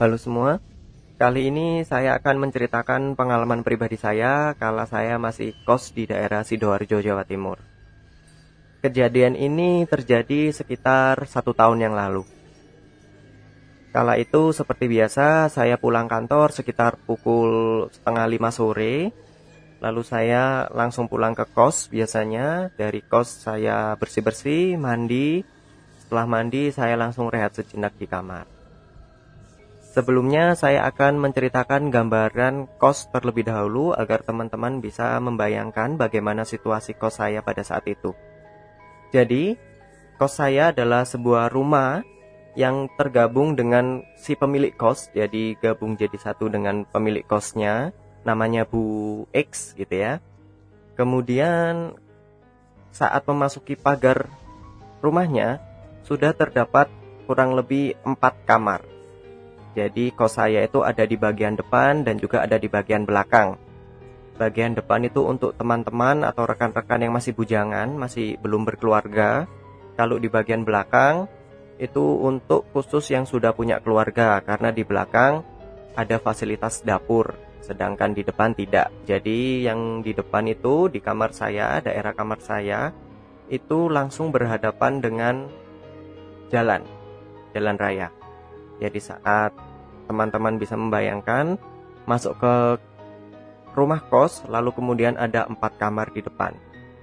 Halo semua, kali ini saya akan menceritakan pengalaman pribadi saya kala saya masih kos di daerah Sidoarjo, Jawa Timur. Kejadian ini terjadi sekitar satu tahun yang lalu. Kala itu seperti biasa saya pulang kantor sekitar pukul setengah lima sore. Lalu saya langsung pulang ke kos biasanya. Dari kos saya bersih-bersih, mandi. Setelah mandi saya langsung rehat sejenak di kamar Sebelumnya saya akan menceritakan gambaran kos terlebih dahulu Agar teman-teman bisa membayangkan bagaimana situasi kos saya pada saat itu Jadi, kos saya adalah sebuah rumah yang tergabung dengan si pemilik kos Jadi gabung jadi satu dengan pemilik kosnya namanya Bu X gitu ya. Kemudian saat memasuki pagar rumahnya sudah terdapat kurang lebih empat kamar. Jadi kos saya itu ada di bagian depan dan juga ada di bagian belakang. Bagian depan itu untuk teman-teman atau rekan-rekan yang masih bujangan, masih belum berkeluarga. Kalau di bagian belakang itu untuk khusus yang sudah punya keluarga karena di belakang ada fasilitas dapur sedangkan di depan tidak. Jadi yang di depan itu di kamar saya, daerah kamar saya itu langsung berhadapan dengan jalan, jalan raya. Jadi saat teman-teman bisa membayangkan masuk ke rumah kos, lalu kemudian ada empat kamar di depan.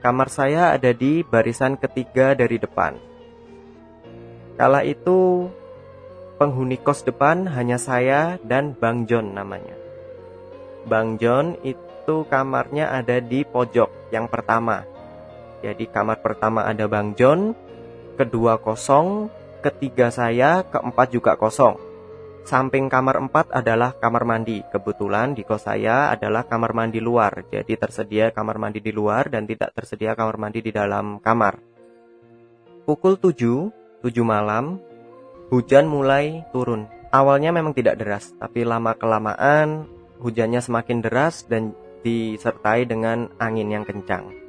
Kamar saya ada di barisan ketiga dari depan. Kala itu penghuni kos depan hanya saya dan Bang John namanya. Bang John itu kamarnya ada di pojok yang pertama. Jadi kamar pertama ada Bang John, kedua kosong, ketiga saya, keempat juga kosong. Samping kamar empat adalah kamar mandi. Kebetulan di kos saya adalah kamar mandi luar. Jadi tersedia kamar mandi di luar dan tidak tersedia kamar mandi di dalam kamar. Pukul 7, 7 malam, hujan mulai turun. Awalnya memang tidak deras, tapi lama kelamaan hujannya semakin deras dan disertai dengan angin yang kencang.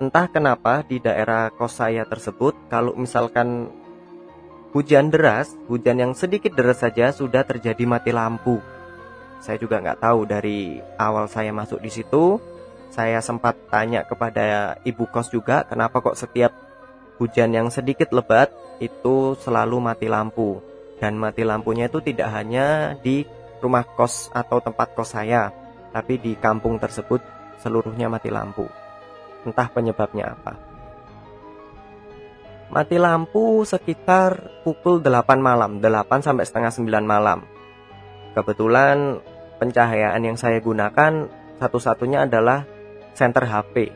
Entah kenapa di daerah kos saya tersebut kalau misalkan hujan deras, hujan yang sedikit deras saja sudah terjadi mati lampu. Saya juga nggak tahu dari awal saya masuk di situ. Saya sempat tanya kepada ibu kos juga kenapa kok setiap hujan yang sedikit lebat itu selalu mati lampu. Dan mati lampunya itu tidak hanya di rumah kos atau tempat kos saya, tapi di kampung tersebut seluruhnya mati lampu. Entah penyebabnya apa. Mati lampu sekitar pukul 8 malam, 8 sampai setengah 9 malam. Kebetulan pencahayaan yang saya gunakan satu-satunya adalah center HP.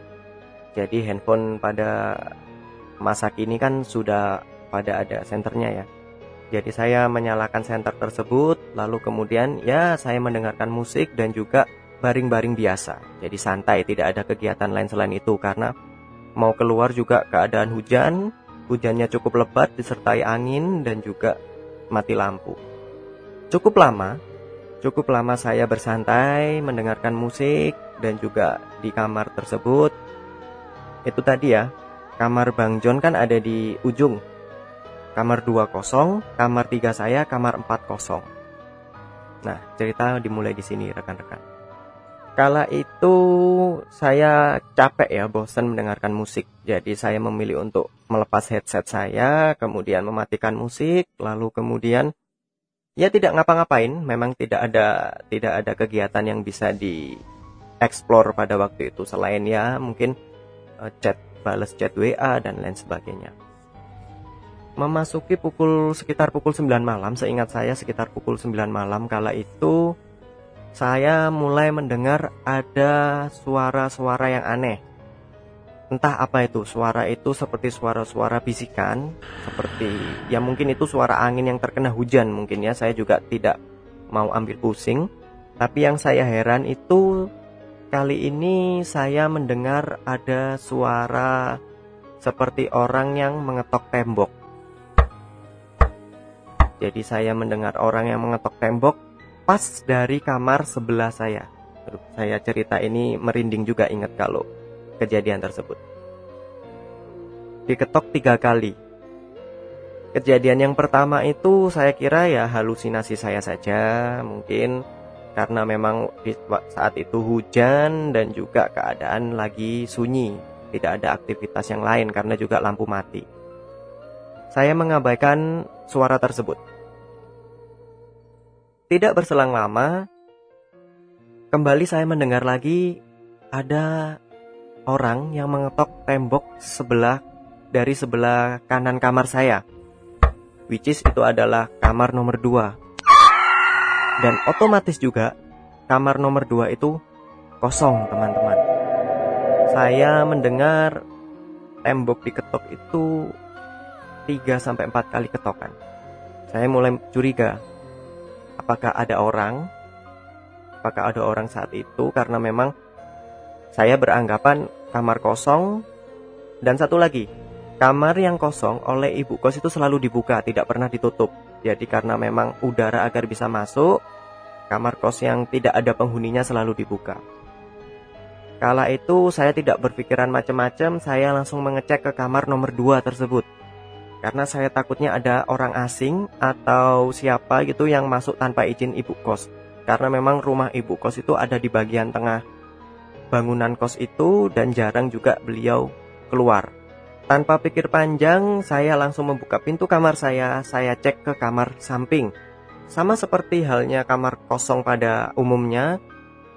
Jadi handphone pada masa kini kan sudah pada ada senternya ya. Jadi saya menyalakan senter tersebut, lalu kemudian ya saya mendengarkan musik dan juga baring-baring biasa. Jadi santai, tidak ada kegiatan lain selain itu karena mau keluar juga keadaan hujan, hujannya cukup lebat disertai angin dan juga mati lampu. Cukup lama, cukup lama saya bersantai mendengarkan musik dan juga di kamar tersebut. Itu tadi ya, kamar Bang John kan ada di ujung kamar 2 kosong, kamar 3 saya, kamar 4 kosong. Nah, cerita dimulai di sini rekan-rekan. Kala itu saya capek ya, bosan mendengarkan musik. Jadi saya memilih untuk melepas headset saya, kemudian mematikan musik, lalu kemudian ya tidak ngapa-ngapain, memang tidak ada tidak ada kegiatan yang bisa di explore pada waktu itu selain ya mungkin uh, chat balas chat WA dan lain sebagainya memasuki pukul sekitar pukul 9 malam, seingat saya sekitar pukul 9 malam kala itu saya mulai mendengar ada suara-suara yang aneh. Entah apa itu, suara itu seperti suara-suara bisikan, seperti ya mungkin itu suara angin yang terkena hujan mungkin ya. Saya juga tidak mau ambil pusing, tapi yang saya heran itu kali ini saya mendengar ada suara seperti orang yang mengetok tembok jadi saya mendengar orang yang mengetok tembok pas dari kamar sebelah saya. Saya cerita ini merinding juga ingat kalau kejadian tersebut. Diketok tiga kali. Kejadian yang pertama itu saya kira ya halusinasi saya saja, mungkin karena memang saat itu hujan dan juga keadaan lagi sunyi, tidak ada aktivitas yang lain karena juga lampu mati. Saya mengabaikan suara tersebut. Tidak berselang lama, kembali saya mendengar lagi ada orang yang mengetok tembok sebelah dari sebelah kanan kamar saya. Which is itu adalah kamar nomor 2 dan otomatis juga kamar nomor 2 itu kosong teman-teman. Saya mendengar tembok diketok itu 3 sampai 4 kali ketokan. Saya mulai curiga apakah ada orang apakah ada orang saat itu karena memang saya beranggapan kamar kosong dan satu lagi kamar yang kosong oleh ibu kos itu selalu dibuka tidak pernah ditutup jadi karena memang udara agar bisa masuk, kamar kos yang tidak ada penghuninya selalu dibuka. Kala itu saya tidak berpikiran macam-macam, saya langsung mengecek ke kamar nomor 2 tersebut. Karena saya takutnya ada orang asing atau siapa gitu yang masuk tanpa izin ibu kos. Karena memang rumah ibu kos itu ada di bagian tengah bangunan kos itu dan jarang juga beliau keluar. Tanpa pikir panjang, saya langsung membuka pintu kamar saya. Saya cek ke kamar samping. Sama seperti halnya kamar kosong pada umumnya,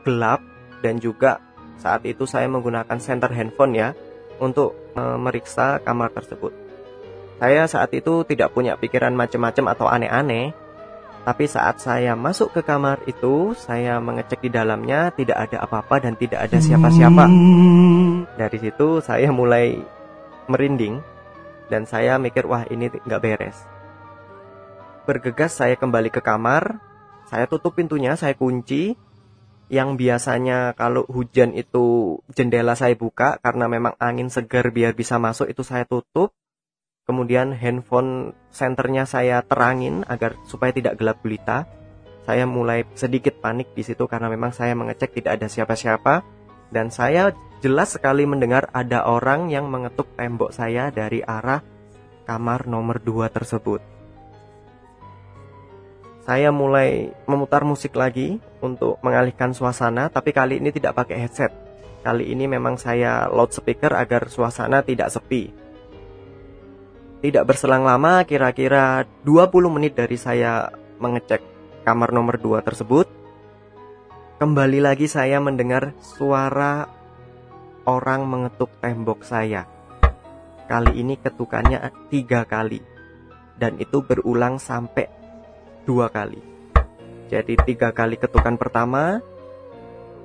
gelap dan juga saat itu saya menggunakan center handphone ya untuk memeriksa kamar tersebut. Saya saat itu tidak punya pikiran macam-macam atau aneh-aneh, tapi saat saya masuk ke kamar itu, saya mengecek di dalamnya tidak ada apa-apa dan tidak ada siapa-siapa. Dari situ saya mulai merinding dan saya mikir wah ini nggak beres. Bergegas saya kembali ke kamar, saya tutup pintunya, saya kunci. Yang biasanya kalau hujan itu jendela saya buka karena memang angin segar biar bisa masuk itu saya tutup. Kemudian handphone senternya saya terangin agar supaya tidak gelap gulita. Saya mulai sedikit panik di situ karena memang saya mengecek tidak ada siapa-siapa dan saya jelas sekali mendengar ada orang yang mengetuk tembok saya dari arah kamar nomor 2 tersebut. Saya mulai memutar musik lagi untuk mengalihkan suasana, tapi kali ini tidak pakai headset. Kali ini memang saya loudspeaker agar suasana tidak sepi. Tidak berselang lama, kira-kira 20 menit dari saya mengecek kamar nomor 2 tersebut, Kembali lagi saya mendengar suara orang mengetuk tembok saya. Kali ini ketukannya tiga kali. Dan itu berulang sampai dua kali. Jadi tiga kali ketukan pertama.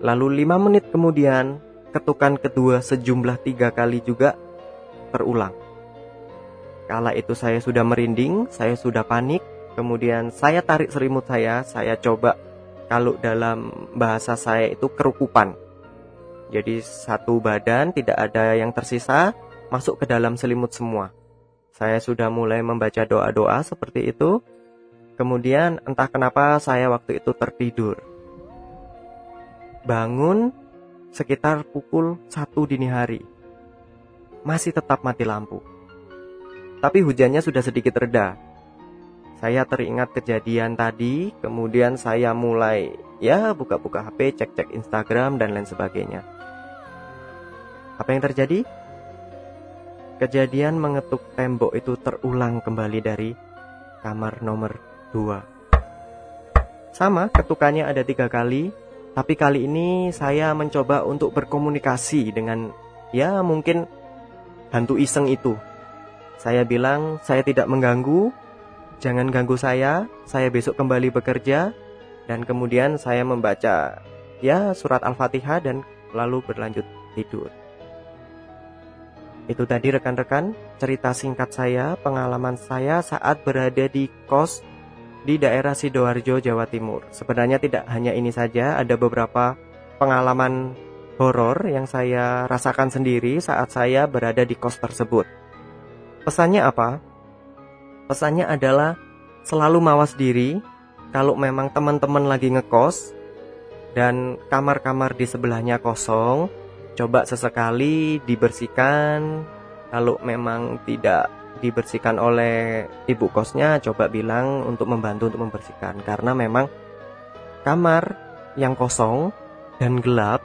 Lalu lima menit kemudian ketukan kedua sejumlah tiga kali juga terulang. Kala itu saya sudah merinding, saya sudah panik. Kemudian saya tarik selimut saya, saya coba kalau dalam bahasa saya itu kerukupan. Jadi satu badan tidak ada yang tersisa masuk ke dalam selimut semua. Saya sudah mulai membaca doa-doa seperti itu. Kemudian entah kenapa saya waktu itu tertidur. Bangun sekitar pukul 1 dini hari. Masih tetap mati lampu. Tapi hujannya sudah sedikit reda saya teringat kejadian tadi, kemudian saya mulai ya buka-buka HP, cek-cek Instagram dan lain sebagainya. Apa yang terjadi? Kejadian mengetuk tembok itu terulang kembali dari kamar nomor 2. Sama, ketukannya ada tiga kali, tapi kali ini saya mencoba untuk berkomunikasi dengan ya mungkin hantu iseng itu. Saya bilang saya tidak mengganggu, Jangan ganggu saya, saya besok kembali bekerja dan kemudian saya membaca ya surat Al-Fatihah dan lalu berlanjut tidur. Itu tadi rekan-rekan cerita singkat saya, pengalaman saya saat berada di kos di daerah Sidoarjo, Jawa Timur. Sebenarnya tidak hanya ini saja, ada beberapa pengalaman horor yang saya rasakan sendiri saat saya berada di kos tersebut. Pesannya apa? Pesannya adalah selalu mawas diri kalau memang teman-teman lagi ngekos dan kamar-kamar di sebelahnya kosong, coba sesekali dibersihkan. Kalau memang tidak dibersihkan oleh ibu kosnya coba bilang untuk membantu untuk membersihkan karena memang kamar yang kosong dan gelap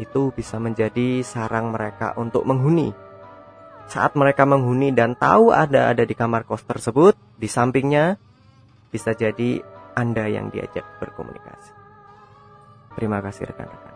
itu bisa menjadi sarang mereka untuk menghuni saat mereka menghuni dan tahu ada ada di kamar kos tersebut di sampingnya bisa jadi anda yang diajak berkomunikasi. Terima kasih rekan-rekan